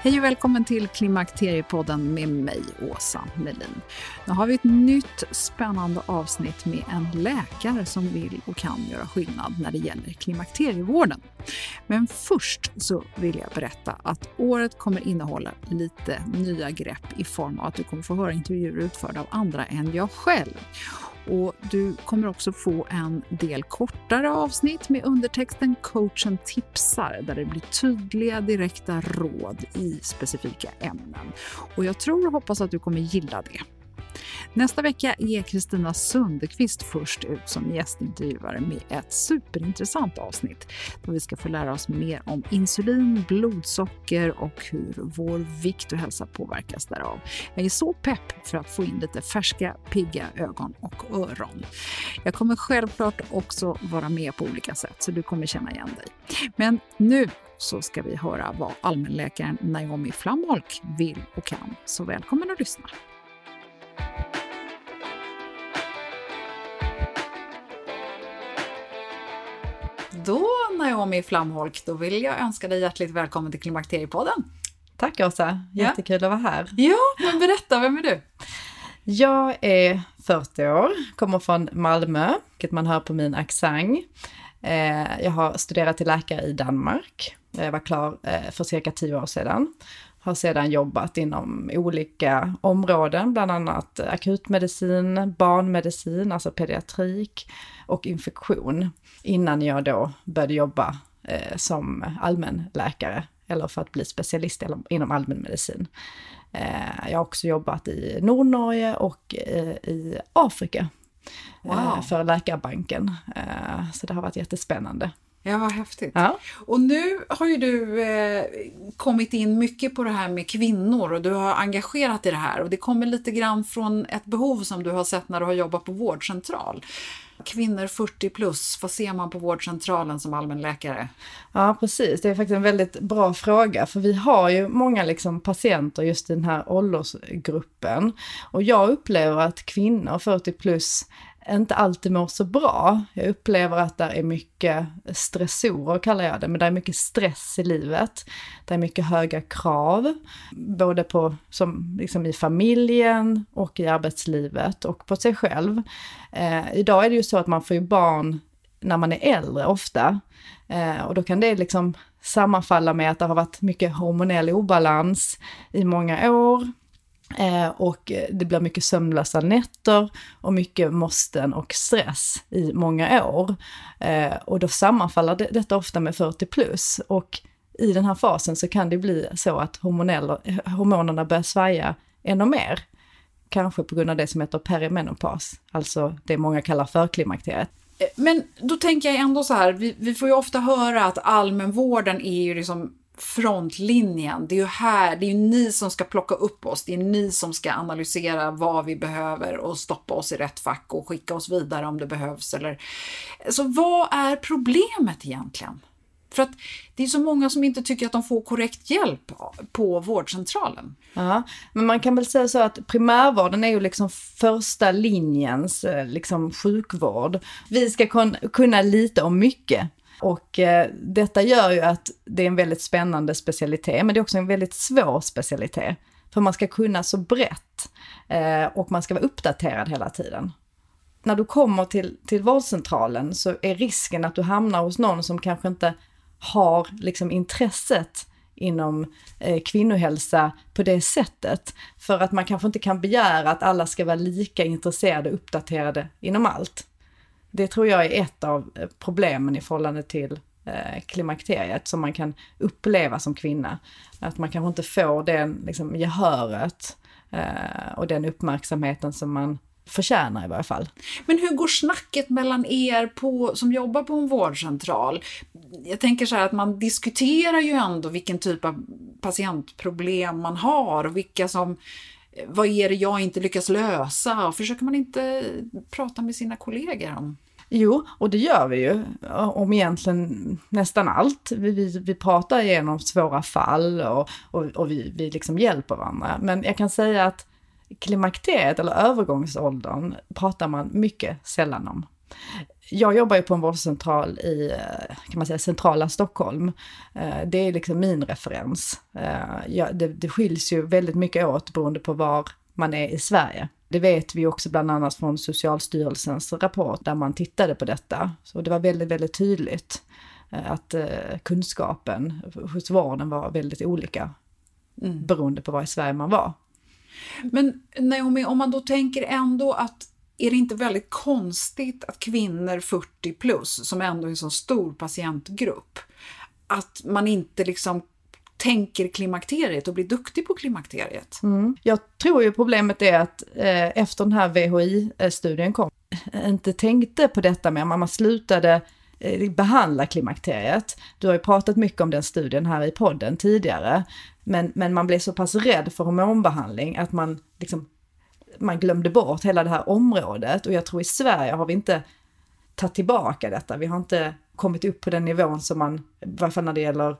Hej och välkommen till Klimakteriepodden med mig, Åsa Melin. Nu har vi ett nytt spännande avsnitt med en läkare som vill och kan göra skillnad när det gäller klimakterievården. Men först så vill jag berätta att året kommer innehålla lite nya grepp i form av att du kommer få höra intervjuer utförda av andra än jag själv. Och du kommer också få en del kortare avsnitt med undertexten Coachen tipsar där det blir tydliga direkta råd i specifika ämnen. Och jag tror och hoppas att du kommer gilla det. Nästa vecka är Kristina Sundekvist först ut som gästintervjuare med ett superintressant avsnitt Då vi ska få lära oss mer om insulin, blodsocker och hur vår vikt och hälsa påverkas därav. Jag är så pepp för att få in lite färska, pigga ögon och öron. Jag kommer självklart också vara med på olika sätt så du kommer känna igen dig. Men nu så ska vi höra vad allmänläkaren Naomi Flamholk vill och kan. Så välkommen att lyssna! Då, Naomi Flamholk, då vill jag önska dig hjärtligt välkommen till Klimakteriepodden. Tack Åsa, jättekul ja. att vara här. Ja, men berätta, vem är du? Jag är 40 år, kommer från Malmö, vilket man hör på min accent. Eh, jag har studerat till läkare i Danmark. Jag var klar eh, för cirka 10 år sedan. Har sedan jobbat inom olika områden, bland annat akutmedicin, barnmedicin, alltså pediatrik och infektion. Innan jag då började jobba eh, som allmänläkare eller för att bli specialist inom allmänmedicin. Eh, jag har också jobbat i Nordnorge och eh, i Afrika wow. för Läkarbanken. Så det har varit jättespännande. Ja, vad häftigt. Ja. Och nu har ju du eh, kommit in mycket på det här med kvinnor och du har engagerat i det här och det kommer lite grann från ett behov som du har sett när du har jobbat på vårdcentral. Kvinnor 40 plus, vad ser man på vårdcentralen som allmänläkare? Ja, precis. Det är faktiskt en väldigt bra fråga, för vi har ju många liksom patienter just i den här åldersgruppen. Och jag upplever att kvinnor 40 plus inte alltid mår så bra. Jag upplever att det är mycket stressorer kallar jag det, men det är mycket stress i livet. Det är mycket höga krav, både på, som, liksom i familjen och i arbetslivet och på sig själv. Eh, idag är det ju så att man får ju barn när man är äldre ofta. Eh, och då kan det liksom sammanfalla med att det har varit mycket hormonell obalans i många år. Eh, och det blir mycket sömnlösa nätter och mycket måsten och stress i många år. Eh, och då sammanfaller det, detta ofta med 40 plus. Och i den här fasen så kan det bli så att hormonerna börjar svaja ännu mer. Kanske på grund av det som heter perimenopaus, alltså det många kallar förklimakteriet. Eh, men då tänker jag ändå så här, vi, vi får ju ofta höra att allmänvården är ju liksom frontlinjen. Det är ju här, det är ju ni som ska plocka upp oss. Det är ni som ska analysera vad vi behöver och stoppa oss i rätt fack och skicka oss vidare om det behövs. Eller... Så vad är problemet egentligen? För att det är så många som inte tycker att de får korrekt hjälp på vårdcentralen. Ja, men man kan väl säga så att primärvården är ju liksom första linjens eh, liksom sjukvård. Vi ska kunna lite om mycket. Och eh, detta gör ju att det är en väldigt spännande specialitet, men det är också en väldigt svår specialitet. För man ska kunna så brett eh, och man ska vara uppdaterad hela tiden. När du kommer till, till vårdcentralen så är risken att du hamnar hos någon som kanske inte har liksom intresset inom eh, kvinnohälsa på det sättet. För att man kanske inte kan begära att alla ska vara lika intresserade och uppdaterade inom allt. Det tror jag är ett av eh, problemen i förhållande till eh, klimakteriet som man kan uppleva som kvinna. Att man kanske inte får den liksom, gehöret eh, och den uppmärksamheten som man förtjänar i varje fall. Men hur går snacket mellan er på, som jobbar på en vårdcentral? Jag tänker så här att man diskuterar ju ändå vilken typ av patientproblem man har och vilka som vad är det jag inte lyckas lösa? Försöker man inte prata med sina kollegor om? Jo, och det gör vi ju om egentligen nästan allt. Vi, vi, vi pratar igenom svåra fall och, och, och vi, vi liksom hjälper varandra. Men jag kan säga att klimakteriet eller övergångsåldern pratar man mycket sällan om. Jag jobbar ju på en vårdcentral i, eh, kan man säga, centrala Stockholm. Eh, det är liksom min referens. Eh, det, det skiljs ju väldigt mycket åt beroende på var man är i Sverige. Det vet vi också bland annat från Socialstyrelsens rapport där man tittade på detta. Så det var väldigt, väldigt tydligt att kunskapen hos vården var väldigt olika mm. beroende på var i Sverige man var. Men Naomi, om man då tänker ändå att är det inte väldigt konstigt att kvinnor 40 plus, som ändå är en så stor patientgrupp, att man inte liksom tänker klimakteriet och blir duktig på klimakteriet? Mm. Jag tror ju problemet är att eh, efter den här VHI-studien kom, inte tänkte på detta med, man slutade eh, behandla klimakteriet. Du har ju pratat mycket om den studien här i podden tidigare. Men, men man blev så pass rädd för hormonbehandling att man, liksom, man glömde bort hela det här området. Och jag tror i Sverige har vi inte tagit tillbaka detta. Vi har inte kommit upp på den nivån som man, i varje fall när det gäller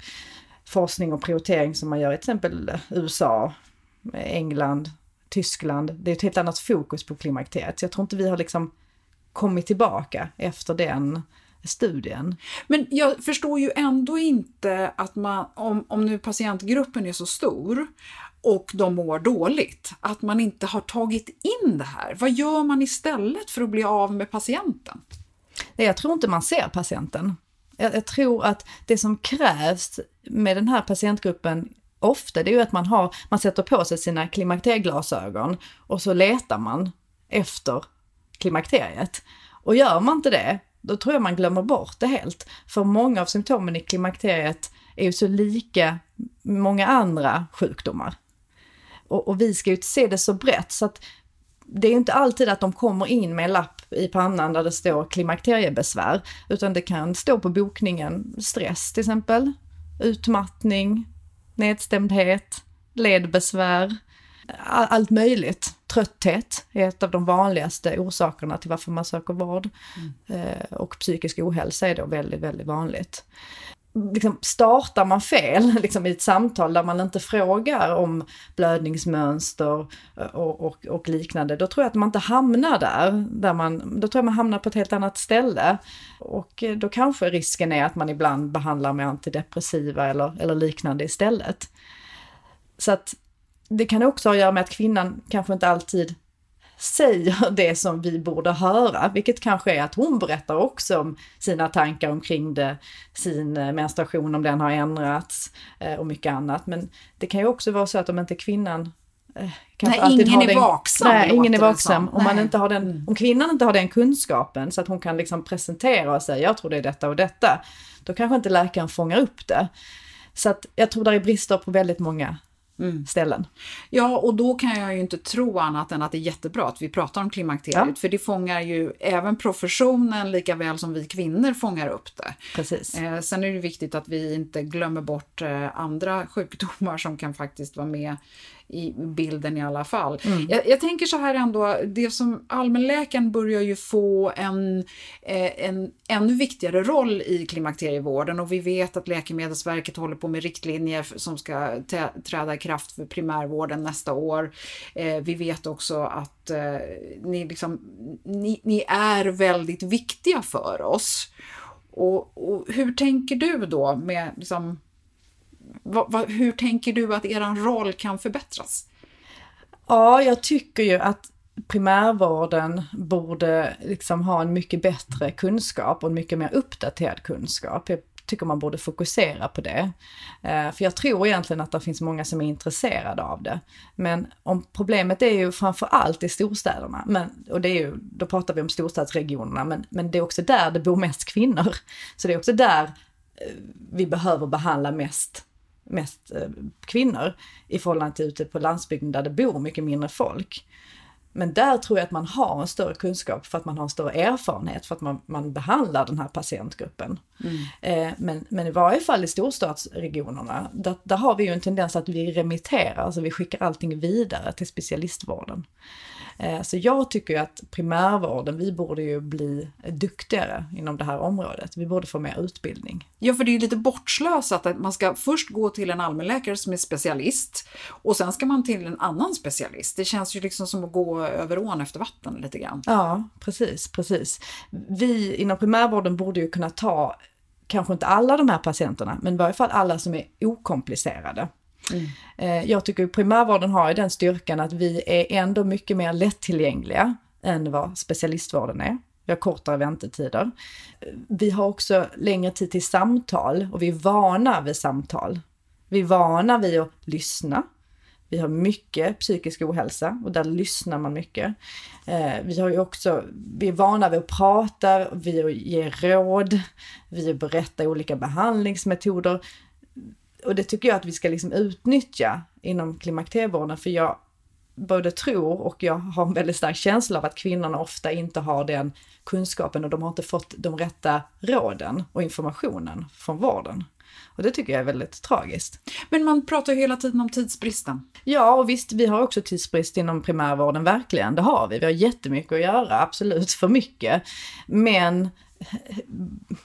forskning och prioritering som man gör i till exempel USA, England, Tyskland. Det är ett helt annat fokus på klimakteriet. Så jag tror inte vi har liksom kommit tillbaka efter den studien. Men jag förstår ju ändå inte att man, om, om nu patientgruppen är så stor och de mår dåligt, att man inte har tagit in det här. Vad gör man istället för att bli av med patienten? Jag tror inte man ser patienten. Jag, jag tror att det som krävs med den här patientgruppen ofta, det är ju att man, har, man sätter på sig sina klimakterieglasögon och så letar man efter klimakteriet. Och gör man inte det, då tror jag man glömmer bort det helt. För många av symptomen i klimakteriet är ju så lika många andra sjukdomar. Och, och vi ska ju se det så brett så att det är ju inte alltid att de kommer in med en lapp i pannan där det står klimakteriebesvär, utan det kan stå på bokningen stress till exempel, utmattning, nedstämdhet, ledbesvär, allt möjligt. Trötthet är ett av de vanligaste orsakerna till varför man söker vård. Mm. Eh, och psykisk ohälsa är då väldigt, väldigt vanligt. Liksom startar man fel liksom i ett samtal där man inte frågar om blödningsmönster och, och, och, liknande, då tror jag att man inte hamnar där. där man, då tror jag man hamnar på ett helt annat ställe. Och eh, då kanske risken är att man ibland behandlar med antidepressiva eller, eller liknande istället. Så att det kan också ha att göra med att kvinnan kanske inte alltid säger det som vi borde höra, vilket kanske är att hon berättar också om sina tankar omkring det, sin eh, menstruation, om den har ändrats eh, och mycket annat. Men det kan ju också vara så att om inte kvinnan eh, Nej, ingen är den, vaksam. Nej, ingen är vaksam. Om, man inte har den, mm. om kvinnan inte har den kunskapen så att hon kan liksom presentera och säga jag tror det är detta och detta, då kanske inte läkaren fångar upp det. Så att jag tror det är brister på väldigt många mm. ställen. Ja, och då kan jag ju inte tro annat än att det är jättebra att vi pratar om klimakteriet, ja. för det fångar ju även professionen lika väl som vi kvinnor fångar upp det. Precis. Eh, sen är det viktigt att vi inte glömmer bort eh, andra sjukdomar som kan faktiskt vara med i bilden i alla fall. Mm. Jag, jag, tänker så här ändå, det som allmänläkaren börjar ju få en, eh, en ännu viktigare roll i klimakterievården och vi vet att Läkemedelsverket håller på med riktlinjer som ska träda i kraft för primärvården nästa år. Eh, vi vet också att eh, ni, liksom, ni, ni är väldigt viktiga för oss. Och, och hur tänker du då med liksom, hur tänker du att er roll kan förbättras? Ja, jag tycker ju att primärvården borde liksom ha en mycket bättre kunskap och en mycket mer uppdaterad kunskap. Jag tycker man borde fokusera på det. Eh, för jag tror egentligen att det finns många som är intresserade av det. Men om problemet är ju framför allt i storstäderna, men, och det är ju, då pratar vi om storstadsregionerna, men, men det är också där det bor mest kvinnor. Så det är också där eh, vi behöver behandla mest mest eh, kvinnor i förhållande till ute på landsbygden där det bor mycket mindre folk. Men där tror jag att man har en större kunskap för att man har en större erfarenhet för att man, man behandlar den här patientgruppen. Mm. Eh, men, men i varje fall i storstadsregionerna, där, där har vi ju en tendens att vi remitterar, alltså vi skickar allting vidare till specialistvården. Eh, så jag tycker ju att primärvården, vi borde ju bli duktigare inom det här området. Vi borde få mer utbildning. Ja, för det är ju lite bortslösat att man ska först gå till en allmänläkare som är specialist och sen ska man till en annan specialist. Det känns ju liksom som att gå över ån efter vatten lite grann. Ja, precis, precis. Vi inom primärvården borde ju kunna ta kanske inte alla de här patienterna, men i varje fall alla som är okomplicerade. Mm. Eh, jag tycker primärvården har ju den styrkan att vi är ändå mycket mer lättillgängliga än vad specialistvården är. Vi har kortare väntetider. Vi har också längre tid till samtal och vi är vana vid samtal. Vi är vana vid att lyssna. Vi har mycket psykisk ohälsa och där lyssnar man mycket. Eh, vi har ju också, vi är vana vid att prata, vi ger råd, vi berättar olika behandlingsmetoder och det tycker jag att vi ska liksom utnyttja inom klimakterievården för jag både tror och jag har en väldigt stark känsla av att kvinnorna ofta inte har den kunskapen och de har inte fått de rätta råden och informationen från vården. Och det tycker jag är väldigt tragiskt. Men man pratar ju hela tiden om tidsbristen. Ja, och visst, vi har också tidsbrist inom primärvården, verkligen. Det har vi. Vi har jättemycket att göra, absolut för mycket. Men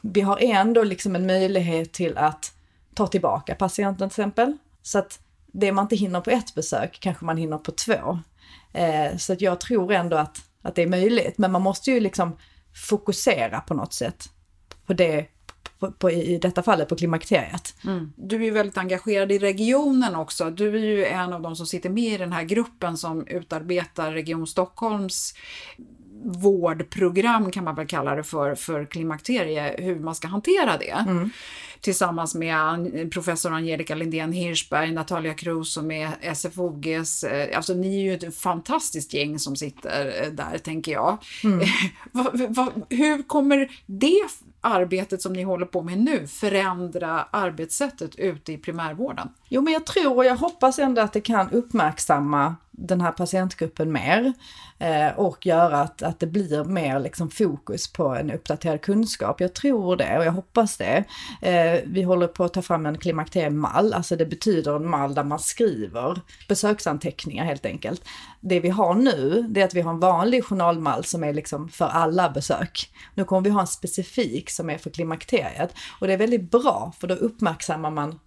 vi har ändå liksom en möjlighet till att ta tillbaka patienten till exempel. Så att det man inte hinner på ett besök kanske man hinner på två. Eh, så att jag tror ändå att, att det är möjligt, men man måste ju liksom fokusera på något sätt på det, på, på, i detta fallet på klimakteriet. Mm. Du är ju väldigt engagerad i regionen också. Du är ju en av de som sitter med i den här gruppen som utarbetar Region Stockholms vårdprogram kan man väl kalla det för, för klimakterie, hur man ska hantera det. Mm tillsammans med professor Angelica Lindén Hirschberg, Natalia Cruz och med SFOGs, eh, alltså ni är ju ett fantastiskt gäng som sitter eh, där tänker jag. Mm. hur kommer det arbetet som ni håller på med nu förändra arbetssättet ute i primärvården? Jo, men jag tror och jag hoppas ändå att det kan uppmärksamma den här patientgruppen mer eh, och göra att, att det blir mer liksom fokus på en uppdaterad kunskap. Jag tror det och jag hoppas det. Eh, vi håller på att ta fram en klimakteriemall, alltså det betyder en mall där man skriver besöksanteckningar helt enkelt. Det vi har nu, det är att vi har en vanlig journalmall som är liksom för alla besök. Nu kommer vi ha en specifik som är för klimakteriet och det är väldigt bra för då uppmärksammar man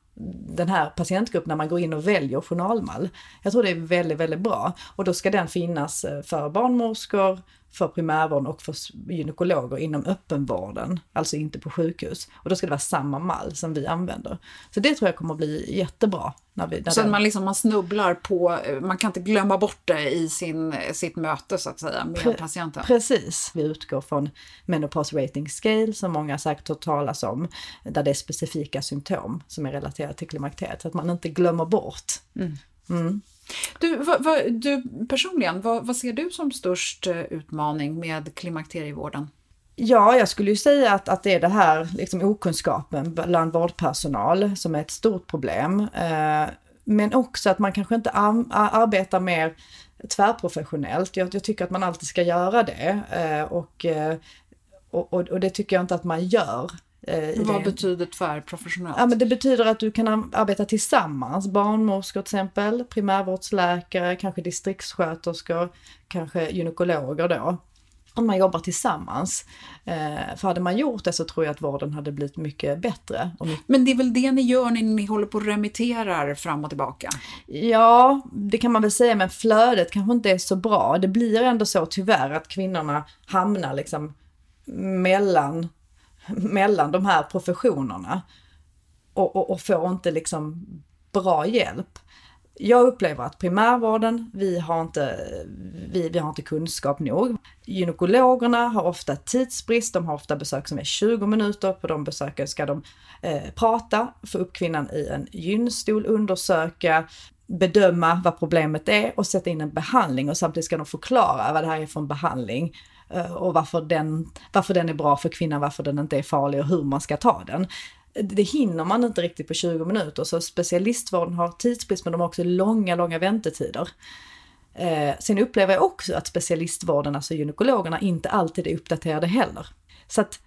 den här patientgruppen när man går in och väljer journalmall. Jag tror det är väldigt, väldigt bra. Och då ska den finnas eh, för barnmorskor, för primärvården och för gynekologer inom öppenvården, alltså inte på sjukhus. Och då ska det vara samma mall som vi använder. Så det tror jag kommer att bli jättebra. När vi, när så den... man, liksom, man snubblar på, man kan inte glömma bort det i sin, sitt möte så att säga med Pre patienten. Precis, vi utgår från Menopause Rating Scale som många säkert hört talas om, där det är specifika symptom som är relaterade till klimakteriet, så att man inte glömmer bort. Mm. Mm. Du, vad, vad, du personligen, vad, vad, ser du som störst eh, utmaning med klimakterievården? Ja, jag skulle ju säga att, att det är det här liksom okunskapen bland vårdpersonal som är ett stort problem. Eh, men också att man kanske inte arbetar mer tvärprofessionellt. Jag, jag, tycker att man alltid ska göra det eh, och, och, och, det tycker jag inte att man gör. Vad det. betyder tvärprofessionellt? Ja, men det betyder att du kan arbeta tillsammans. Barnmorskor till exempel, primärvårdsläkare, kanske distriktssköterskor, kanske gynekologer då om man jobbar tillsammans. Eh, för hade man gjort det så tror jag att vården hade blivit mycket bättre. Men det är väl det ni gör när ni håller på och remitterar fram och tillbaka? Ja, det kan man väl säga, men flödet kanske inte är så bra. Det blir ändå så tyvärr att kvinnorna hamnar liksom mellan, mellan de här professionerna och, och, och får inte liksom bra hjälp jag upplever att primärvården, vi har inte, vi, vi har inte kunskap nog. Gynekologerna har ofta tidsbrist, de har ofta besök som är 20 minuter. På de besöken ska de eh, prata, få upp kvinnan i en gynstol, undersöka, bedöma vad problemet är och sätta in en behandling och samtidigt ska de förklara vad det här är för en behandling eh, Eh, och varför den, varför den är bra för kvinnan, varför den inte är farlig och hur man ska ta den det hinner man inte riktigt på 20 minuter. Så specialistvården har tidsbrist men de har också långa, långa väntetider. Eh, sen upplever jag också att specialistvården, alltså gynekologerna, inte alltid är uppdaterade heller. Så att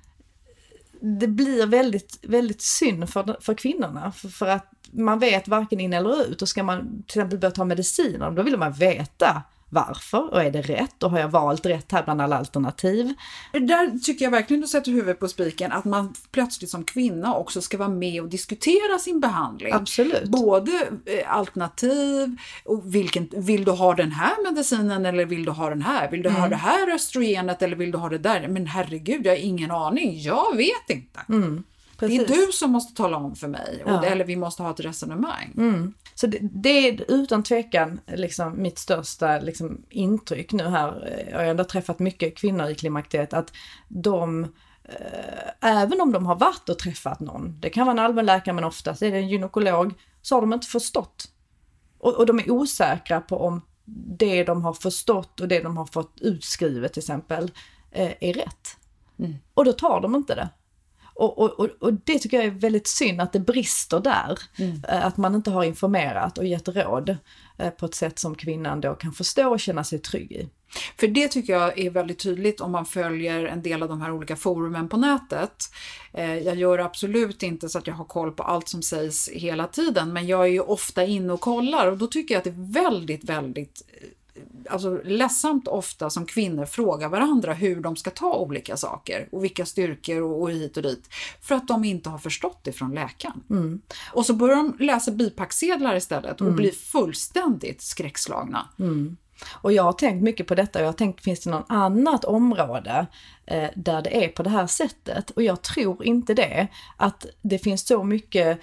det blir väldigt, väldigt synd för, för kvinnorna. För, för att man vet varken in eller ut. Och ska man till exempel börja ta mediciner, då vill man veta varför och är det rätt och har jag valt rätt här bland alla alternativ? Där tycker jag verkligen du sätter huvudet på spiken att man plötsligt som kvinna också ska vara med och diskutera sin behandling. Absolut. Både eh, alternativ och vilken, vill du ha den här medicinen eller vill du ha den här? Vill du mm. ha det här östrogenet eller vill du ha det där? Men herregud, jag har ingen aning. Jag vet inte. Mm. Det är du som måste tala om för mig, ja. eller vi måste ha ett resonemang. Mm. Så det, det, är utan tvekan liksom mitt största liksom, intryck nu här. Jag har ändå träffat mycket kvinnor i klimakteriet att de eh, Även om de har varit och träffat någon, det kan vara en allmänläkare men oftast är det en gynekolog, så har de inte förstått. Och, och de är osäkra på om det de har förstått och det de har fått utskrivet till exempel eh, är rätt. Mm. Och då tar de inte det. Och, och, och, det tycker jag är väldigt synd att det brister där. Mm. Eh, att man inte har informerat och gett råd eh, på ett sätt som kvinnan då kan förstå och känna sig trygg i. För det tycker jag är väldigt tydligt om man följer en del av de här olika forumen på nätet. Eh, jag gör absolut inte så att jag har koll på allt som sägs hela tiden, men jag är ju ofta inne och kollar och då tycker jag att det är väldigt, väldigt alltså, ledsamt ofta som kvinnor frågar varandra hur de ska ta olika saker och vilka styrkor och, och hit och dit. För att de inte har förstått det från läkaren. Mm. Och så börjar de läsa bipacksedlar istället och mm. blir fullständigt skräckslagna. Mm. Och jag har tänkt mycket på detta och jag har tänkt, finns det något annat område eh, där det är på det här sättet? Och jag tror inte det. Att det finns så mycket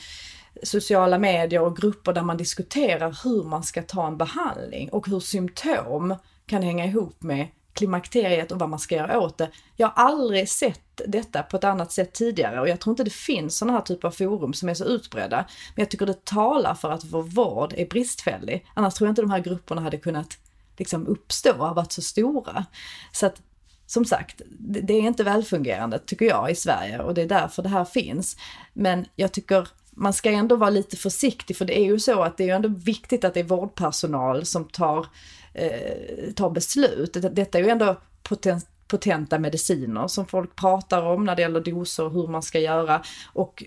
sociala medier och grupper där man diskuterar hur man ska ta en behandling och hur symptom kan hänga ihop med klimakteriet och vad man ska göra åt det. Jag har aldrig sett detta på ett annat sätt tidigare och jag tror inte det finns sådana här typer av forum som är så utbredda. Men jag tycker det talar för att vår vård är bristfällig. Annars tror jag inte de här grupperna hade kunnat liksom uppstå och varit så stora. Så att som sagt, det är inte välfungerande tycker jag i Sverige och det är därför det här finns. Men jag tycker man ska ändå vara lite försiktig för det är ju så att det är ju ändå viktigt att det är vårdpersonal som tar, eh, tar beslut. Detta är ju ändå potent, potenta mediciner som folk pratar om när det gäller doser och hur man ska göra. Och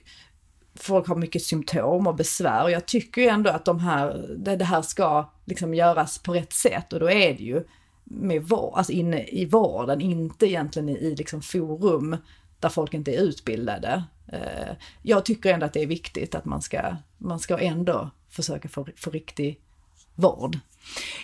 folk har mycket symptom och besvär och jag tycker ju ändå att de här, det här ska liksom göras på rätt sätt och då är det ju med vår, alltså inne i vården, inte egentligen i, i liksom forum där folk inte är utbildade. Eh, jag tycker ändå att det är viktigt att man ska, man ska ändå försöka få, få riktig vård.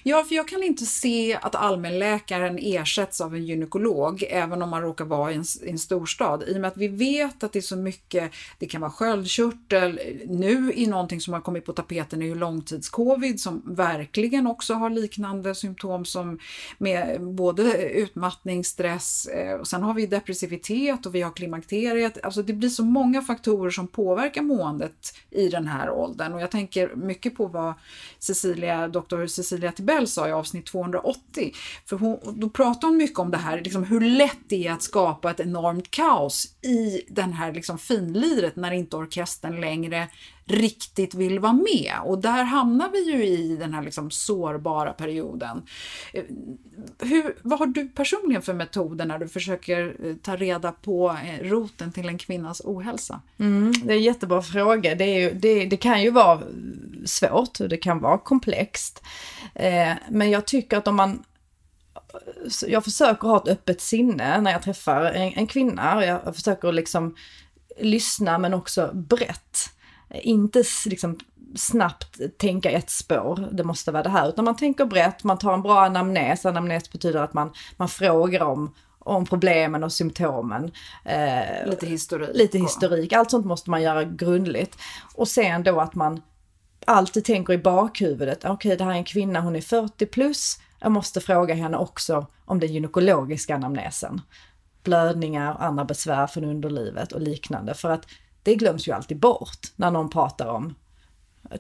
Ja, för jag kan inte se att allmänläkaren ersätts av en gynekolog, även om man råkar vara i en, i en storstad. I och med att vi vet att det är så mycket, det kan vara sköldkörtel, nu i någonting som har kommit på tapeten är ju långtidscovid som verkligen också har liknande symptom som med både utmattning, stress eh, och sen har vi depressivitet och vi har klimakteriet. Alltså det blir så många faktorer som påverkar måendet i den här åldern och jag tänker mycket på vad Cecilia, doktor Cecilia Tibell sa i avsnitt 280. För hon, då pratar hon mycket om det här, liksom hur lätt det är att skapa ett enormt kaos i den här liksom finliret när inte orkestern längre riktigt vill vara med. Och där hamnar vi ju i den här liksom sårbara perioden. Eh, hur, vad har du personligen för metoder när du försöker eh, ta reda på eh, roten till en kvinnas ohälsa? Mm, det är en jättebra fråga. Det, är ju, det, det, kan ju vara svårt och det kan vara komplext. Eh, men jag tycker att om man jag försöker ha ett öppet sinne när jag träffar en, en kvinna. Jag försöker liksom lyssna men också brett. Inte liksom snabbt tänka ett spår, det måste vara det här, utan man tänker brett, man tar en bra anamnes. Anamnes betyder att man, man frågar om, om problemen och symptomen. Eh, lite historik. Lite historik, allt sånt måste man göra grundligt. Och sen då att man alltid tänker i bakhuvudet, okej okay, det här är en kvinna, hon är 40 plus, jag måste fråga henne också om den gynekologiska anamnesen. Blödningar, andra besvär från underlivet och liknande. För att det glöms ju alltid bort när någon pratar om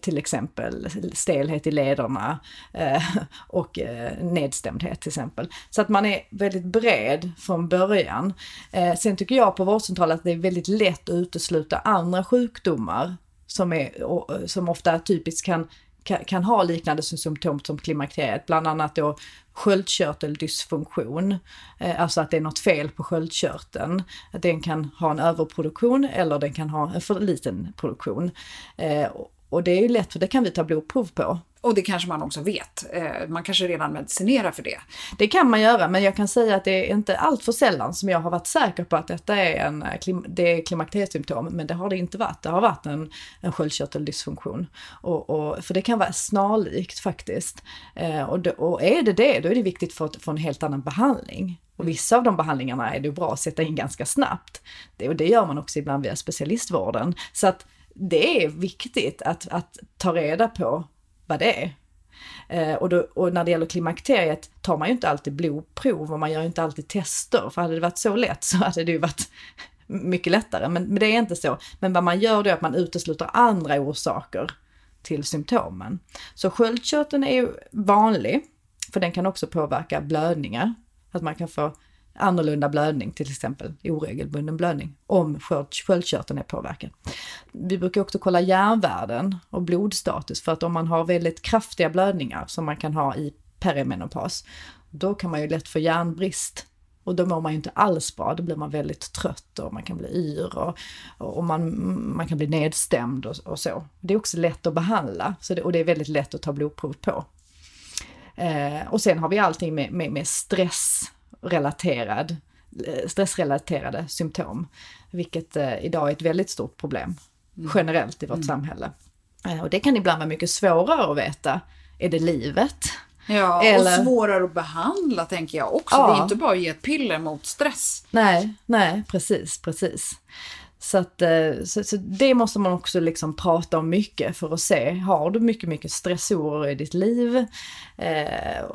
till exempel stelhet i lederna eh, och eh, nedstämdhet till exempel. Så att man är väldigt bred från början. Eh, sen tycker jag på vårdcentralen att det är väldigt lätt att utesluta andra sjukdomar som, är, som ofta typiskt kan, kan, kan ha liknande symptom som klimakteriet, bland annat då sköldkörteldysfunktion, eh, alltså att det är något fel på sköldkörteln. Den kan ha en överproduktion eller den kan ha en för liten produktion. Eh, Eh, och det är ju lätt för det kan vi ta blodprov på. Och det kanske man också vet. Eh, man kanske redan medicinerar för det. Det kan man göra, men jag kan säga att det är inte allt för sällan som jag har varit säker på att detta är en det är klimakteriesymptom, men det har det inte varit. Det har varit en, en sköldkörteldysfunktion. Och, och, för det kan vara snarlikt faktiskt. Eh, och, det, och är det det, då är det viktigt för att få en helt annan behandling. Och vissa av de behandlingarna är det bra att sätta in ganska snabbt. Det, och det gör man också ibland via specialistvården. Så att det är viktigt att, att ta reda på vad det är. Eh, och, då, och, när det gäller klimakteriet tar man ju inte alltid blodprov och man gör ju inte alltid tester. För hade det varit så lätt så hade det ju varit mycket lättare. Men, men det är inte så. Men vad man gör då är att man utesluter andra orsaker till symptomen. Så sköldkörteln är ju vanlig, för den kan också påverka blödningar. Att man kan få annorlunda blödning, till exempel oregelbunden blödning, om sköldkörteln är påverkad. Vi brukar också kolla järnvärden och blodstatus för att om man har väldigt kraftiga blödningar som man kan ha i perimenopaus, då kan man ju lätt få järnbrist. Och då mår man ju inte alls bra, då blir man väldigt trött och man kan bli yr och, och man, man kan bli nedstämd och, och så. Det är också lätt att behandla så det, och det är väldigt lätt att ta blodprov på. Eh, och sen har vi allting med, med, med stress relaterad, eh, stressrelaterade symptom, vilket eh, idag är ett väldigt stort problem mm. generellt i vårt mm. samhälle. Eh, och det kan ibland vara mycket svårare att veta, är det livet? Ja, Eller... och svårare att behandla tänker jag också. Ja. Det är inte bara att ge ett piller mot stress. Nej, nej, precis, precis. Så, att, så, så, det måste man också liksom prata om mycket för att se, har du mycket, mycket stressorer i ditt liv? Eh,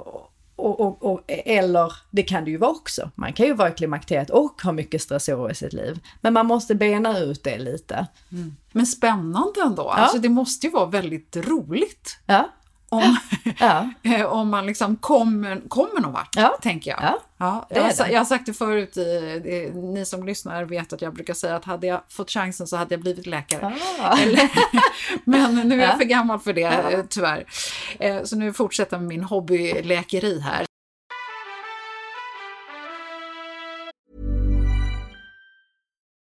och, och, och, eller det kan det ju vara också. Man kan ju vara i klimakteriet och ha mycket stressorer i sitt liv. Men man måste bena ut det lite. Mm. Men spännande ändå. Ja. Alltså det måste ju vara väldigt roligt. Ja om, ja. Eh, om man liksom kommer, kommer någon vart, ja. tänker jag. Ja. Ja, jag, har, jag har sagt det förut, det, ni som lyssnar vet att jag brukar säga att hade jag fått chansen så hade jag blivit läkare. Ah. men nu är jag för gammal för det, ja. tyvärr. Eh, så nu fortsätter jag med min hobbyläkeri här.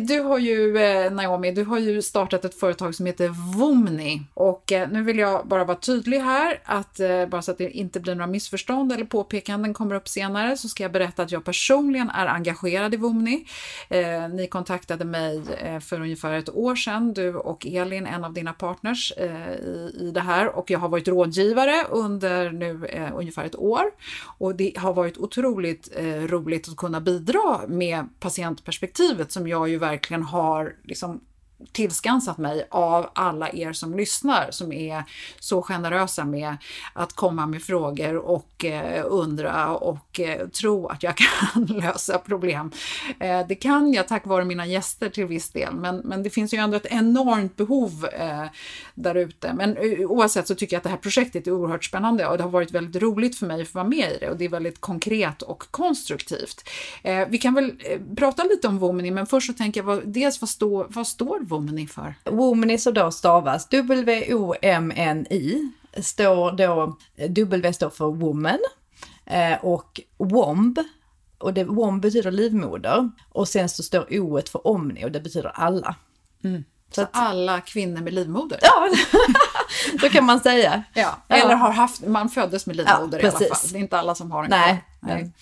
Du har ju, eh, Naomi, du har ju startat ett företag som heter Vomni. Och eh, nu vill jag bara vara tydlig här, att eh, bara så att det inte blir några missförstånd eller påpekanden kommer upp senare, så ska jag berätta att jag personligen är engagerad i Vomni. Eh, ni kontaktade mig eh, för ungefär ett år sedan, du och Elin, en av dina partners eh, i, det här. Och jag har varit rådgivare under nu ungefär ett år. Och det har varit otroligt roligt att kunna bidra med patientperspektivet som jag ju verkligen har liksom tillskansat mig av alla er som lyssnar som är så generösa med att komma med frågor och eh, undra och eh, tro att jag kan lösa problem. Eh, det kan jag tack vare mina gäster till viss del, men, men det finns ju ändå ett enormt behov eh, där ute. Men eh, oavsett så tycker jag att det här projektet är oerhört spännande och det har varit väldigt roligt för mig att få vara med i det och det är väldigt konkret och konstruktivt. Eh, vi kan väl eh, prata lite om Womeny, men först så tänker jag, vad, dels vad, stå, vad står Womany för? Womany så då stavas W-O-M-N-I, står då, W står för woman eh, och WOMB, och det, WOMB betyder livmoder, och sen så står O för omni och det betyder alla. Mm. Så, att, alla kvinnor med livmoder? Ja, så kan man säga. Ja. Eller har haft, man föddes med livmoder ja, i alla fall. Det är inte alla som har en Nej. Nej.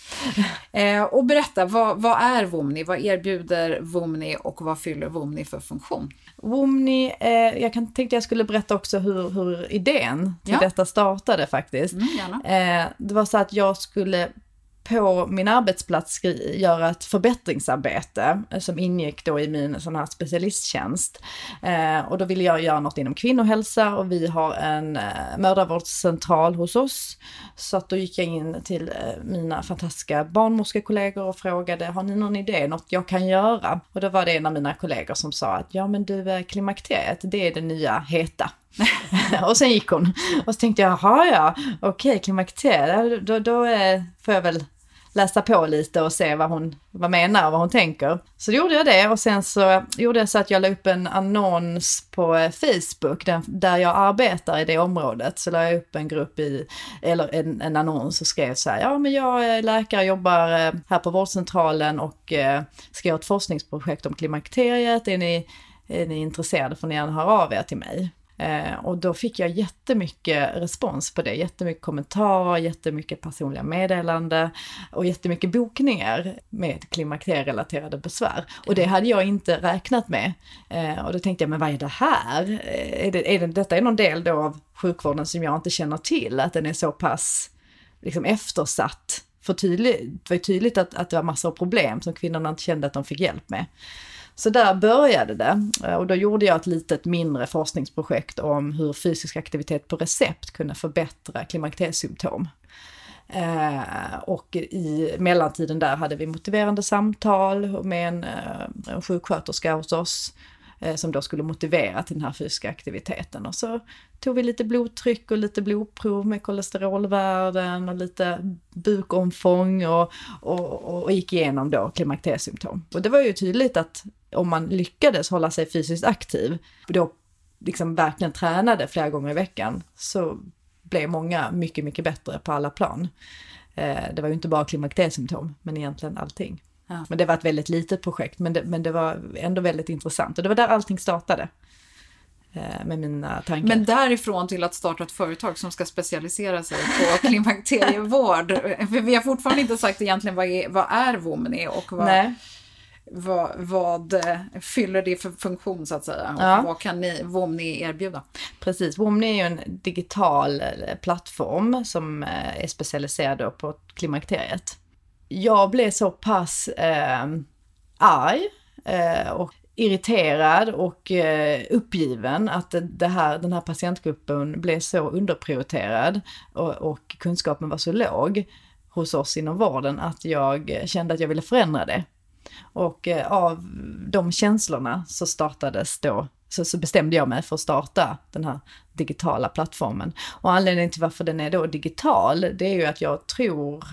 Eh, och berätta, vad, vad är Vomni? Vad erbjuder Vomni och vad fyller Vomni för funktion? Womni, eh, jag kan, tänkte jag skulle berätta också hur, hur idén till ja. detta startade faktiskt. Mm, eh, det var så att jag skulle på min arbetsplats göra ett förbättringsarbete eh, som ingick då i min sån här specialisttjänst. Eh, och då ville jag göra något inom kvinnohälsa och vi har en eh, mödravårdscentral hos oss. Så att då gick jag in till eh, mina fantastiska barnmorskekollegor och frågade, har ni någon idé, något jag kan göra? Och då var det en av mina kollegor som sa att, ja men du, eh, klimakteriet, det är det nya heta. och sen gick hon. Och så tänkte jag, jaha ja, okej, okay, klimakteriet, då, då eh, får jag väl läsa på lite och se vad hon vad menar och vad hon tänker. Så gjorde jag det och sen så gjorde jag så att jag la upp en annons på eh, Facebook där, jag arbetar i det området. Så la jag upp en grupp i, eller en, en annons och skrev så här, ja men jag är läkare, jobbar eh, här på vårdcentralen och eh, ska göra ett forskningsprojekt om klimakteriet. Är ni, är ni intresserade får ni gärna höra av er till mig. Eh, och då fick jag jättemycket respons på det, jättemycket kommentarer, jättemycket personliga meddelanden och jättemycket bokningar med klimakterierelaterade besvär. Och det hade jag inte räknat med. Eh, och då tänkte jag, men vad är det här? Eh, är det, är det, detta är någon del då av sjukvården som jag inte känner till, att den är så pass liksom eftersatt. För tydligt, det var tydligt att, att det var massor av problem som kvinnorna inte kände att de fick hjälp med. Så där började det eh, och då gjorde jag ett litet mindre forskningsprojekt om hur fysisk aktivitet på recept kunde förbättra klimakteriesymptom. Eh, och i mellantiden där hade vi motiverande samtal med en, eh, en sjuksköterska hos oss Eh, som då skulle motivera till den här fysiska aktiviteten. Och så tog vi lite blodtryck och lite blodprov med kolesterolvärden och lite bukomfång och, och, och gick igenom då klimakteriesymptom. Och det var ju tydligt att om man lyckades hålla sig fysiskt aktiv, och då liksom verkligen tränade flera gånger i veckan, så blev många mycket, mycket bättre på alla plan. Eh, det var ju inte bara klimakteriesymptom, men egentligen allting. Ja. Men det var ett väldigt litet projekt, men det, men det var ändå väldigt intressant. Och det var där allting startade eh, med mina tankar. Men därifrån till att starta ett företag som ska specialisera sig på klimakterievård. För vi har fortfarande inte sagt egentligen vad är, vad är Womni och vad, vad, vad eh, fyller det för funktion så att säga? Och Ja. vad kan ni, Womni erbjuda? Precis, Womni är ju en digital eh, plattform som är specialiserad på klimakteriet. Jag blev så pass eh, arg eh, och irriterad och eh, uppgiven att det- här, den här patientgruppen blev så underprioriterad och, och kunskapen var så låg hos oss inom vården att jag kände att jag ville förändra det. Och eh, av de känslorna så startades då, så, så bestämde jag mig för att starta den här digitala plattformen. Och anledningen till varför den är då digital, det är ju att jag tror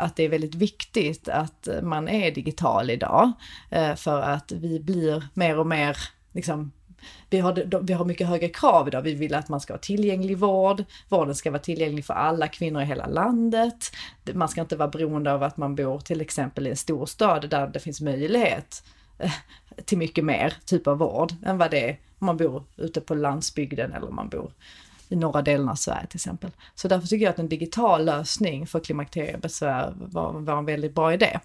att det är väldigt viktigt att eh, man är digital idag. Eh, för att vi blir mer och mer, liksom, vi har, vi har mycket högre krav idag. Vi vill att man ska ha tillgänglig vård. Vården ska vara tillgänglig för alla kvinnor i hela landet. Man ska inte vara beroende av att man bor till exempel i en storstad där det finns möjlighet eh, till mycket mer typ av vård än vad det är om man bor ute på landsbygden eller om man bor i norra delen av Sverige till exempel. Så därför tycker jag att en digital lösning för klimakteriebesvär var, var en väldigt bra idé.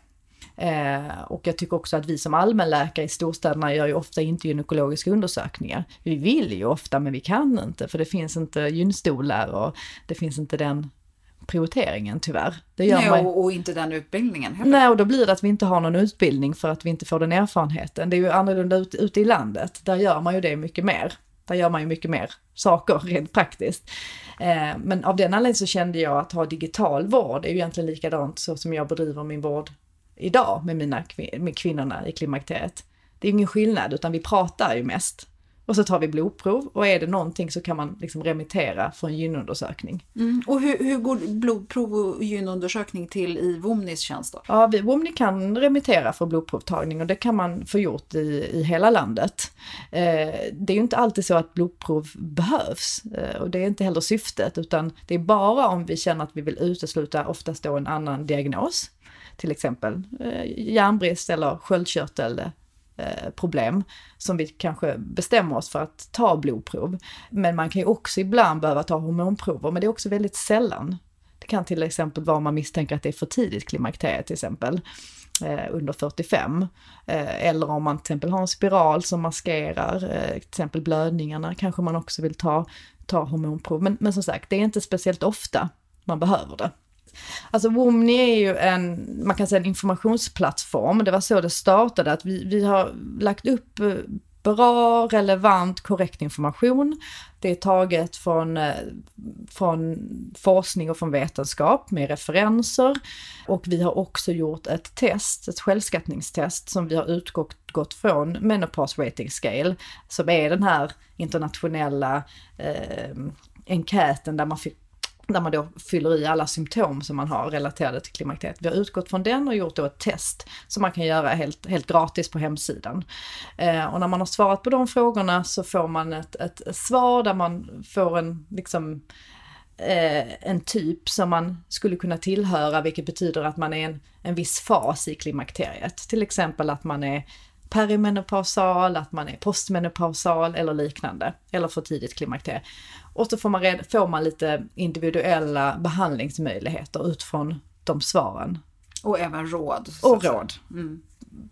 Eh, och jag tycker också att vi som allmänläkare i storstäderna gör ju ofta inte gynekologiska undersökningar. Vi vill ju ofta men vi kan inte för det finns inte gynstolar och det finns inte den prioriteringen tyvärr. Det gör Nej, man och, och inte den utbildningen heller. Nej, och då blir det att vi inte har någon utbildning för att vi inte får den erfarenheten. Det är ju annorlunda ute, ute i landet. Där gör man ju det mycket mer. Där gör man ju mycket mer saker rent praktiskt. Eh, men av den anledningen så kände jag att ha digital vård är ju egentligen likadant så som jag bedriver min vård idag med mina med kvinnorna i klimakteriet. Det är ingen skillnad utan vi pratar ju mest. Och så tar vi blodprov och är det någonting så kan man liksom remittera för en gynundersökning. Mm. Och hur, hur går blodprov och gynundersökning till i Womnis tjänst då? Ja, vi, Womni kan remittera för blodprovtagning och det kan man få gjort i, i hela landet. Eh, det är ju inte alltid så att blodprov behövs eh, och det är inte heller syftet utan det är bara om vi känner att vi vill utesluta oftast då en annan diagnos. Till exempel eh, järnbrist eller sköldkörtel Eh, problem som vi kanske bestämmer oss för att ta blodprov. Men man kan ju också ibland behöva ta hormonprover, men det är också väldigt sällan. Det kan till exempel vara om man misstänker att det är för tidigt klimakterie till exempel, eh, under 45. Eh, eller om man till exempel har en spiral som maskerar eh, till exempel blödningarna, kanske man också vill ta, ta hormonprov. Men, men som sagt, det är inte speciellt ofta man behöver det. Alltså Womni är ju en, man kan säga en informationsplattform. Det var så det startade, att vi, vi har lagt upp eh, bra, relevant, korrekt information. Det är taget från, eh, från forskning och från vetenskap med referenser. Och vi har också gjort ett test, ett självskattningstest som vi har utgått från Menopause Rating Scale, som är den här internationella eh, enkäten där man fick där man då fyller i alla symptom som man har relaterade till klimakteriet. Vi har utgått från den och gjort då ett test som man kan göra helt, helt gratis på hemsidan. Eh, och när man har svarat på de frågorna så får man ett, ett svar där man får en, liksom, eh, en typ som man skulle kunna tillhöra, vilket betyder att man är en, en viss fas i klimakteriet. Till exempel att man är perimenopausal, att man är postmenopausal eller liknande, eller för tidigt klimakterie. Och så får man, red, får man lite individuella behandlingsmöjligheter utifrån de svaren. Och även råd. Och råd. Så,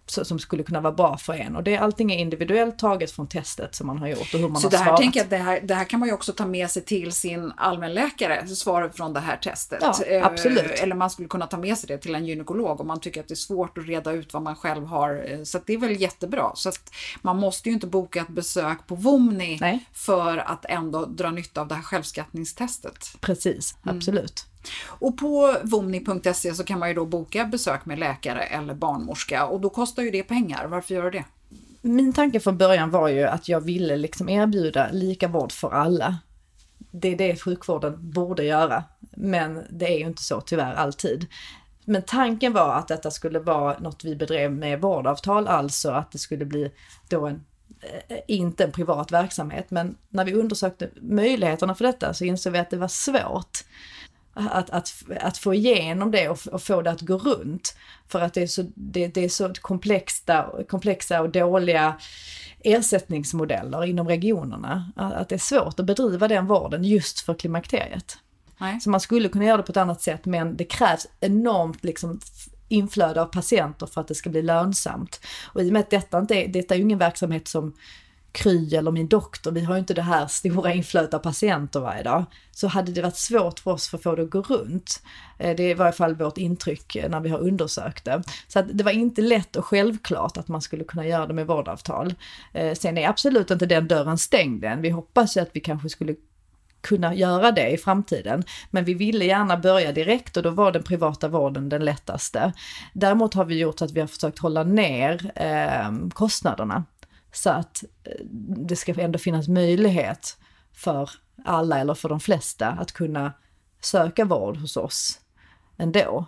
som skulle kunna vara bra för en. Och det, allting är individuellt taget från testet som man har gjort och hur man Så har det här, svarat. tänker jag, det, här, det här kan man ju också ta med sig till sin allmänläkare, svaret från det här testet. Ja, Eh, absolut. Eller man skulle kunna ta med sig det till en gynekolog om man tycker att det är svårt att reda ut vad man själv har. Eh, Så det är väl jättebra. Så att man måste ju inte boka ett besök på Womni Nej. för att ändå dra nytta av det här självskattningstestet. Precis, absolut. Och på vomni.se så kan man ju då boka besök med läkare eller barnmorska och då kostar ju det pengar. Varför gör det det? Min tanke från början var ju att jag ville liksom erbjuda lika vård för alla. Det är det sjukvården borde göra, men det är ju inte så tyvärr alltid. Men tanken var att detta skulle vara något vi bedrev med vårdavtal, alltså att det skulle bli då en, eh, inte en privat verksamhet. Men när vi undersökte möjligheterna för detta så insåg vi att det var svårt att, att, att få igenom det och, och, få det att gå runt. För att det är så, det, det är så komplexa, komplexa och dåliga ersättningsmodeller inom regionerna. Att det är svårt att bedriva den vården just för klimakteriet. Nej. Så man skulle kunna göra det på ett annat sätt men det krävs enormt liksom inflöde av patienter för att det ska bli lönsamt. Och i och med att detta inte är, detta är ju ingen verksamhet som Kry eller min doktor, vi har ju inte det här stora inflödet av patienter varje dag. Så hade det varit svårt för oss för att få det att gå runt. Eh, det är i varje fall vårt intryck eh, när vi har undersökt det. Så att det var inte lätt och självklart att man skulle kunna göra det med vårdavtal. Eh, sen är absolut inte den dörren stängd än. Vi hoppas ju att vi kanske skulle kunna göra det i framtiden. Men vi ville gärna börja direkt och då var den privata vården den lättaste. Däremot har vi gjort så att vi har försökt hålla ner eh, kostnaderna. Så att eh, det ska ändå finnas möjlighet för alla eller för de flesta att kunna söka vård hos oss ändå.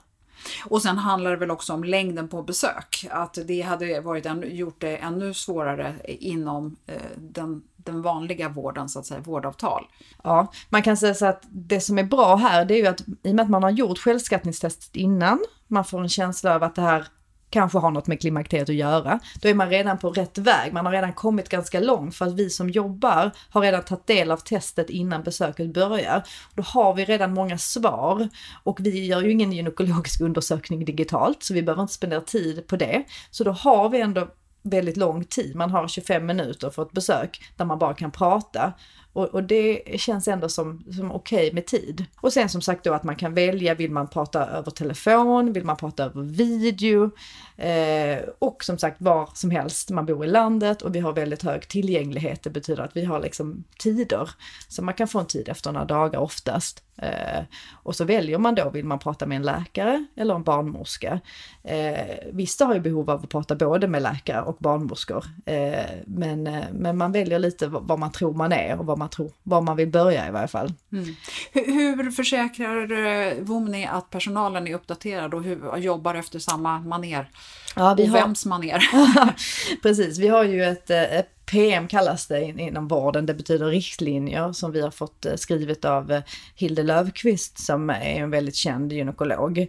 Och sen handlar det väl också om längden på besök, att det hade varit en, gjort det ännu svårare inom eh, den, den vanliga vården, så att säga, vårdavtal. Ja, man kan säga så att det som är bra här, det är ju att i och med att man har gjort självskattningstestet innan, man får en känsla av att det här kanske har något med klimakteriet att göra, då är man redan på rätt väg. Man har redan kommit ganska långt för att vi som jobbar har redan tagit del av testet innan besöket börjar. Då har vi redan många svar och vi gör ju ingen gynekologisk undersökning digitalt så vi behöver inte spendera tid på det. Så då har vi ändå väldigt lång tid. Man har 25 minuter för ett besök där man bara kan prata. Och, och det känns ändå som, som okej okay med tid. Och sen som sagt då att man kan välja, vill man prata över telefon, vill man prata över video? Eh, och som sagt var som helst, man bor i landet och vi har väldigt hög tillgänglighet. Det betyder att vi har liksom tider. Så man kan få en tid efter några dagar oftast. Eh, och så väljer man då, vill man prata med en läkare eller en barnmorska? Eh, vissa har ju behov av att prata både med läkare och barnmorskor. Eh, men, eh, men man väljer lite vad man tror man är och vad man tror, var man vill börja i varje fall. Mm. Hur, hur försäkrar eh, Vomni att personalen är uppdaterad och hur, jobbar efter samma maner? Ja, vi och har... vems maner? Precis, vi har ju ett, eh, ett PM kallas det inom vården, det betyder riktlinjer som vi har fått eh, skrivet av eh, Hilde Löfqvist som är en väldigt känd gynekolog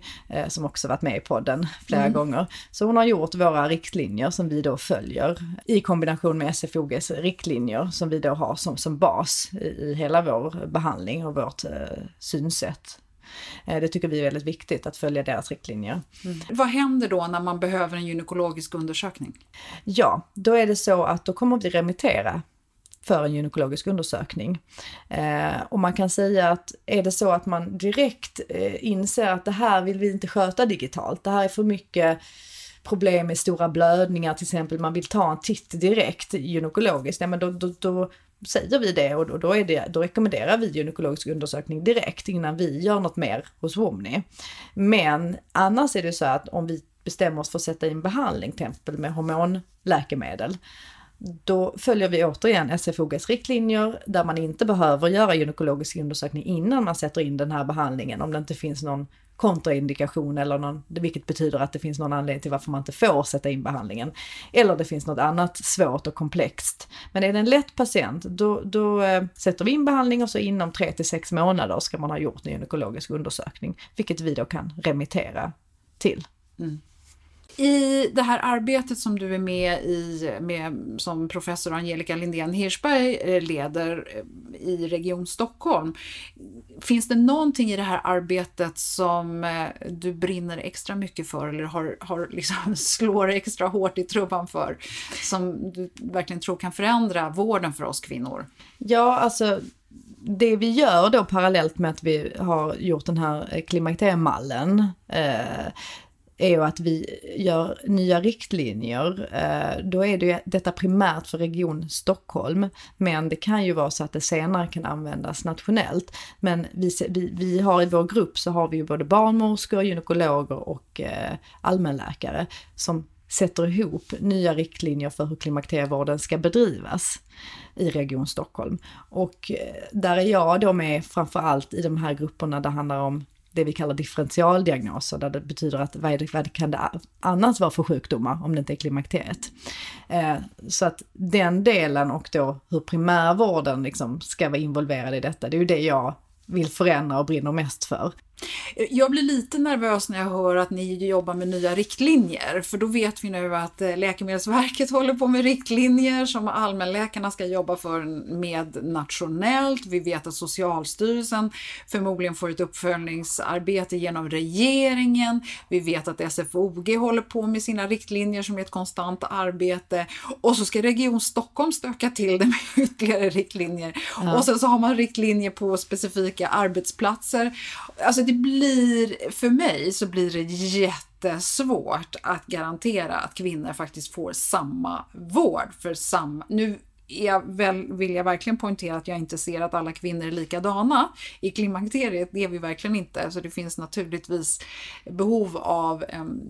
som också varit med i podden flera mm. gånger. Så hon har gjort våra riktlinjer som vi då följer i kombination med SFOGs riktlinjer som vi då har som, som bas i, i hela vår behandling och vårt eh, synsätt Eh, det tycker vi är väldigt viktigt att följa deras riktlinjer. Mm. Vad händer då när man behöver en gynekologisk undersökning? Ja, då är det så att då kommer vi remittera för en gynekologisk undersökning. Eh, och man kan säga att är det så att man direkt eh, inser att det här vill vi inte sköta digitalt, det här är för mycket problem med stora blödningar till exempel, man vill ta en titt direkt gynekologiskt, ja, men då, då, då säger vi det och då, är det, då rekommenderar vi gynekologisk undersökning direkt innan vi gör något mer hos Womni. Men annars är det så att om vi bestämmer oss för att sätta in behandling, till exempel med hormonläkemedel, då följer vi återigen SFOGs riktlinjer där man inte behöver göra gynekologisk undersökning innan man sätter in den här behandlingen om det inte finns någon kontraindikation eller någon, vilket betyder att det finns någon anledning till varför man inte får sätta in behandlingen. Eller det finns något annat svårt och komplext. Men är det en lätt patient, då, då eh, sätter vi in behandling och så inom 3 till 6 månader ska man ha gjort en gynekologisk undersökning, vilket vi då kan remittera till. Mm. I det här arbetet som du är med i, med, som professor Angelica Lindén Hirschberg eh, leder eh, i Region Stockholm, finns det någonting i det här arbetet som eh, du brinner extra mycket för eller har, har liksom slår extra hårt i trubban för, som du verkligen tror kan förändra vården för oss kvinnor? Ja, alltså det vi gör då parallellt med att vi har gjort den här klimakteriemallen, eh, är ju att vi gör nya riktlinjer. Eh, då är det ju detta primärt för Region Stockholm, men det kan ju vara så att det senare kan användas nationellt. Men vi, vi, vi har i vår grupp så har vi ju både barnmorskor, gynekologer och eh, allmänläkare som sätter ihop nya riktlinjer för hur klimakterievården ska bedrivas i Region Stockholm. Och eh, där är jag då med framförallt i de här grupperna det handlar om det vi kallar differentialdiagnoser, där det betyder att vad, det, vad kan det annars vara för sjukdomar om det inte är klimakteriet. Eh, så att den delen och då hur primärvården liksom ska vara involverad i detta, det är ju det jag vill förändra och brinner mest för. Jag blir lite nervös när jag hör att ni jobbar med nya riktlinjer, för då vet vi nu att eh, Läkemedelsverket håller på med riktlinjer som allmänläkarna ska jobba för med nationellt. Vi vet att Socialstyrelsen förmodligen får ett uppföljningsarbete genom regeringen. Vi vet att SFOG håller på med sina riktlinjer som är ett konstant arbete och så ska Region Stockholm stöka till det med ytterligare riktlinjer. Ja. Och sen så har man riktlinjer på specifika arbetsplatser. Alltså det blir, för mig så blir det jättesvårt att garantera att kvinnor faktiskt får samma vård för samma, nu jag väl, vill jag verkligen poängtera att jag inte ser att alla kvinnor är likadana i klimakteriet. Det är vi verkligen inte. Så det finns naturligtvis behov av en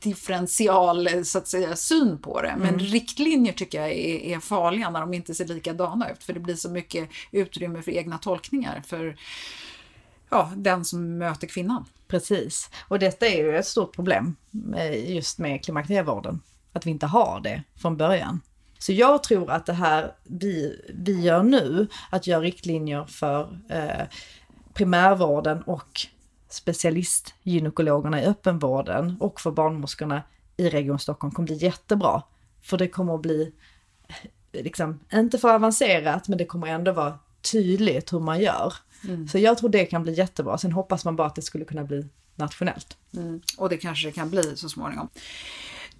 differential så att säga, syn på det. Men mm. riktlinjer tycker jag är, är, farliga när de inte ser likadana ut. För det blir så mycket utrymme för egna tolkningar. För ja, den som möter kvinnan. Precis, och detta är ju ett stort problem eh, just med klimakterievården, att vi inte har det från början. Så jag tror att det här vi, vi gör nu, att göra riktlinjer för eh, primärvården och specialistgynekologerna i öppenvården och för barnmorskorna i Region Stockholm kommer bli jättebra. För det kommer att bli, eh, liksom, inte för avancerat, men det kommer ändå vara tydligt hur man gör. Mm. Så jag tror det kan bli jättebra. Sen hoppas man bara att det skulle kunna bli nationellt. Mm. Och det kanske det kan bli så småningom.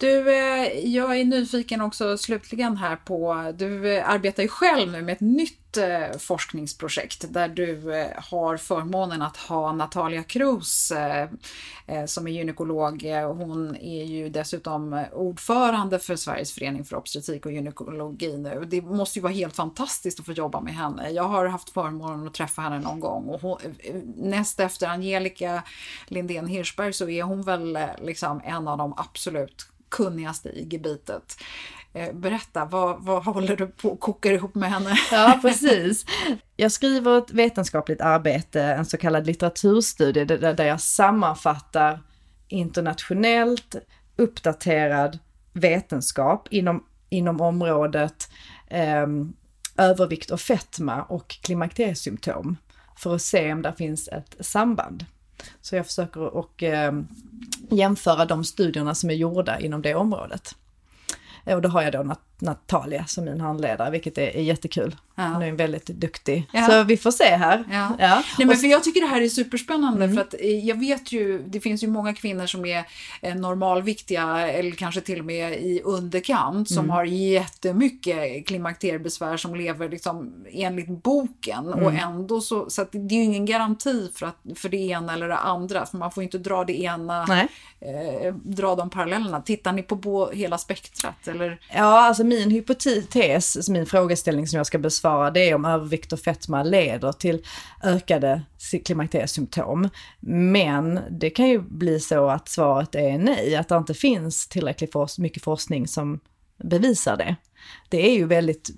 Du, eh, jag är nyfiken också slutligen här på, du eh, arbetar ju själv nu med ett nytt Eh, forskningsprojekt där du eh, har förmånen att ha Natalia Cruz eh, som är gynekolog. Hon är ju dessutom ordförande för Sveriges förening för obstetrik och gynekologi nu. Det måste ju vara helt fantastiskt att få jobba med henne. Jag har haft förmånen att träffa henne någon gång och hon, näst efter Angelica Lindén Hirschberg så är hon väl liksom en av de absolut kunnigaste i gebitet. Eh, berätta, vad, vad håller du på att koka ihop med henne? Ja, precis. Jag skriver ett vetenskapligt arbete, en så kallad litteraturstudie, där jag sammanfattar internationellt uppdaterad vetenskap inom, inom området eh, övervikt och fetma och klimakteriesymptom för att se om det finns ett samband. Så jag försöker att eh, jämföra de studierna som är gjorda inom det området. Eh, och då har jag då Nat Natalia som min handledare, vilket är, är jättekul. Ja. Hon är väldigt duktig. Ja. Så vi får se här. Ja. ja. Nej, men för jag tycker det här är superspännande mm. för att eh, jag vet ju, det finns ju många kvinnor som är eh, normalviktiga eller kanske till och med i underkant som mm. har jättemycket klimakteriebesvär som lever liksom enligt boken mm. och ändå så, så att det är ju ingen garanti för, att, för det ena eller det andra för man får inte dra det ena, eh, dra de parallellerna. Tittar ni på hela spektrat eller? Ja, alltså min hypotes, min frågeställning som jag ska besvara, det är om övervikt och fetma leder till ökade klimakteriesymptom. Men det kan ju bli så att svaret är nej, att det inte finns tillräckligt mycket forskning som bevisar det. Det är ju väldigt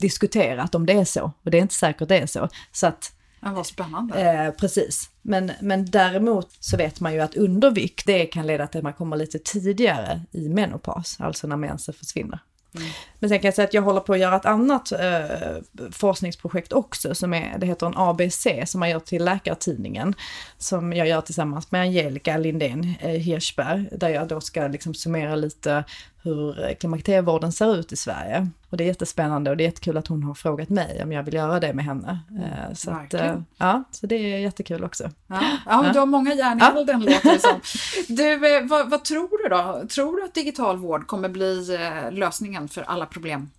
diskuterat om det är så, och det är inte säkert det är så. Så att Ja, vad spännande. Eh, precis. Men, men däremot så vet man ju att undervikt, det kan leda till att man kommer lite tidigare i menopaus, alltså när mensen försvinner. Mm. Men sen kan jag säga att jag håller på att göra ett annat eh, forskningsprojekt också, som är, det heter en ABC, som man gör till Läkartidningen, som jag gör tillsammans med Angelica Lindén eh, Hirschberg, där jag då ska liksom summera lite hur klimakterievården ser ut i Sverige. Och det är jättespännande och det är jättekul att hon har frågat mig om jag vill göra det med henne. Eh, så, att, eh, ja, så det är jättekul också. Ja, ja, du har många järn i elden ja. låter det som. Du, eh, vad, vad, tror du då? Tror du att digital vård kommer bli lösningen för alla problem?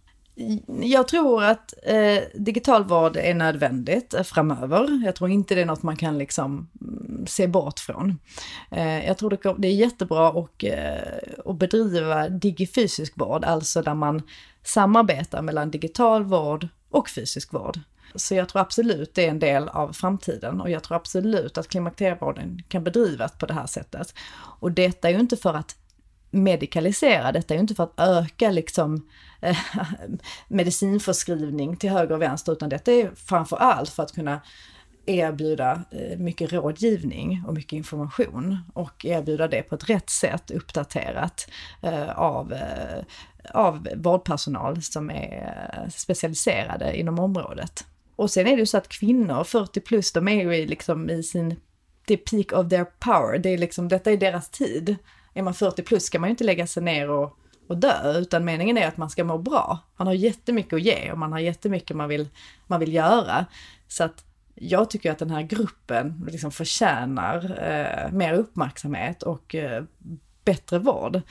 Jag tror att eh, digital vård är nödvändigt eh, framöver. Jag tror inte det är något man kan liksom mm, se bort från. Eh, jag tror det, det är jättebra att, eh, att bedriva digifysisk vård, alltså där man samarbetar mellan digital vård och fysisk vård. Så jag tror absolut det är en del av framtiden och jag tror absolut att klimakterievården kan bedrivas på det här sättet. Och detta är ju inte för att medikalisera, detta är ju inte för att öka liksom eh, medicinförskrivning till höger och vänster, utan detta är framför allt för att kunna erbjuda eh, mycket rådgivning och mycket information och erbjuda det på ett rätt sätt, uppdaterat eh, av, eh, av vårdpersonal som är specialiserade inom området. och sen är det ju så att kvinnor 40 plus, de är ju liksom i sin, the peak of their power. Det är liksom, detta är deras tid. Är man 40 plus ska man ju inte lägga sig ner och, och dö, utan meningen är att man ska må bra. Man har jättemycket att ge och man har jättemycket man vill, man vill göra. Så att jag tycker att den här gruppen liksom förtjänar eh, mer uppmärksamhet och eh, bättre vård.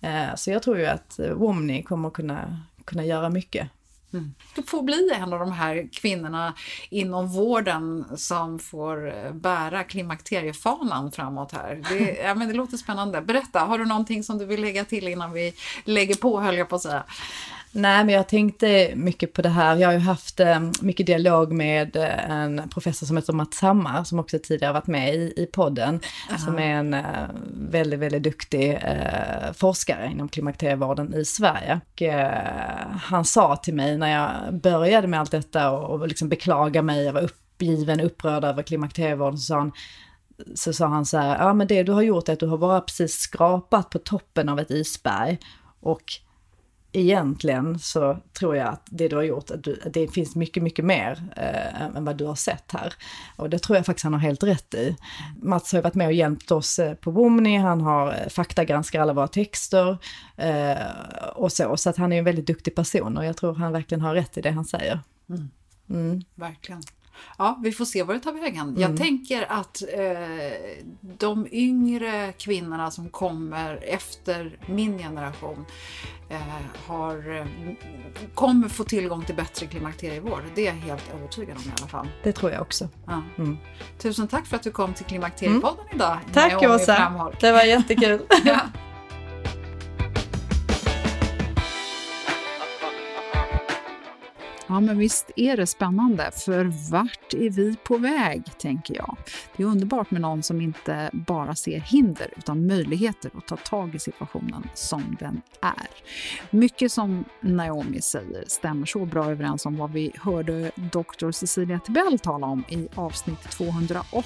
Eh, så jag tror ju att Womni kommer kunna, kunna göra mycket. Mm. Du får bli en av de här kvinnorna inom vården som får eh, bära klimakteriefanan framåt här. Det, ja, men det låter spännande. Berätta, har du någonting som du vill lägga till innan vi lägger på höll jag på att säga? Nej, men jag tänkte mycket på det här. Jag har ju haft eh, mycket dialog med eh, en professor som heter Mats Hammar, som också tidigare varit med i, i podden, Aha. som är en eh, väldigt, väldigt duktig eh, forskare inom klimakterievården i Sverige. Och, eh, han sa till mig när jag började med allt detta och, och liksom beklaga mig, jag var uppgiven, upprörd över klimakterievården, så sa han, så sa han så här, ja men det du har gjort är att du har bara precis skrapat på toppen av ett isberg och egentligen så tror jag att det du har gjort, att, du, att det finns mycket, mycket mer eh, än vad du har sett här. Och det tror jag faktiskt han har helt rätt i. Mats har ju varit med och hjälpt oss eh, på Womni, han har eh, faktagranskar alla våra texter eh, och så, så att han är en väldigt duktig person och jag tror han verkligen har rätt i det han säger. Mm. Mm. Verkligen. Ja, vi får se vad det tar vägen. Mm. Jag tänker att eh, de yngre kvinnorna som kommer efter min generation eh, har, eh, kommer få tillgång till bättre klimakterievård. Det är jag helt övertygad om i alla fall. Det tror jag också. Ja. Mm. Tusen tack för att du kom till Klimakteriepodden mm. idag. Tack Åsa, det var jättekul. ja. Ja, men visst är det spännande, för vart är vi på väg, tänker jag. Det är underbart med någon som inte bara ser hinder, utan möjligheter att ta tag i situationen som den är. Mycket som Naomi säger stämmer så bra överens om vad vi hörde doktor Cecilia Tibell tala om i avsnitt 208.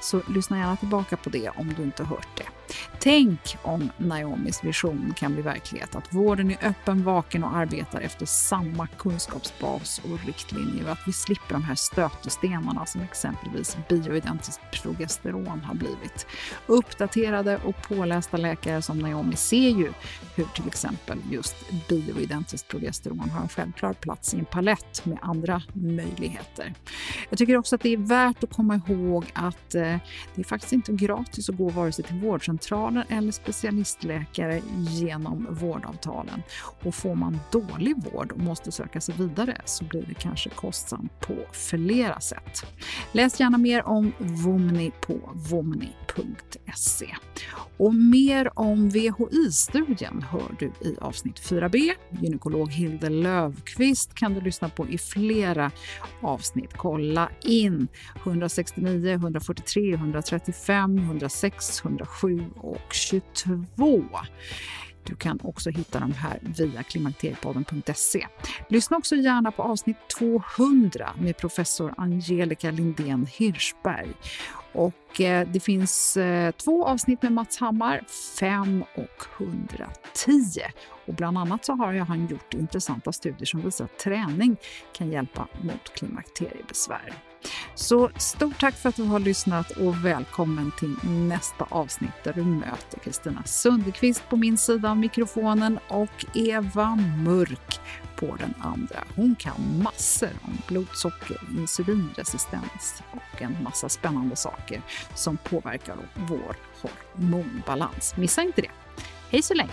Så lyssna gärna tillbaka på det om du inte hört det. Tänk om Naomis vision kan bli verklighet, att vården är öppen, vaken och arbetar efter samma kunskapsbas och riktlinjer och att vi slipper de här stötestenarna som exempelvis bioidentiskt progesteron har blivit. Uppdaterade och pålästa läkare som Naomi ser ju hur till exempel just bioidentiskt progesteron har en självklar plats i en palett med andra möjligheter. Jag tycker också att det är värt att komma ihåg att eh, det är faktiskt inte gratis att gå vare sig till vårdcentralen eller specialistläkare genom vårdavtalen. Och får man dålig vård och måste söka sig vidare så blir det kanske kostsamt på flera sätt. Läs gärna mer om Vomni på vomni.se. Och mer om VHI-studien hör du i avsnitt 4b. Gynekolog Hilde Löfqvist kan du lyssna på i flera avsnitt. Kolla in 169, 143, 135, 106, 107 och 22. Du kan också hitta de här via klimakteriepodden.se. Lyssna också gärna på avsnitt 200 med professor Angelica Lindén Hirschberg. Och eh, det finns eh, två avsnitt med Mats Hammar, 5 och 110. Och bland annat så har han gjort intressanta studier som visar att träning kan hjälpa mot klimakteriebesvär. Så stort tack för att du har lyssnat och välkommen till nästa avsnitt där du möter Kristina Sundekvist på min sida av mikrofonen och Eva Mörk på den andra. Hon kan massor om blodsocker, insulinresistens och en massa spännande saker som påverkar vår hormonbalans. Missa inte det. Hej så länge!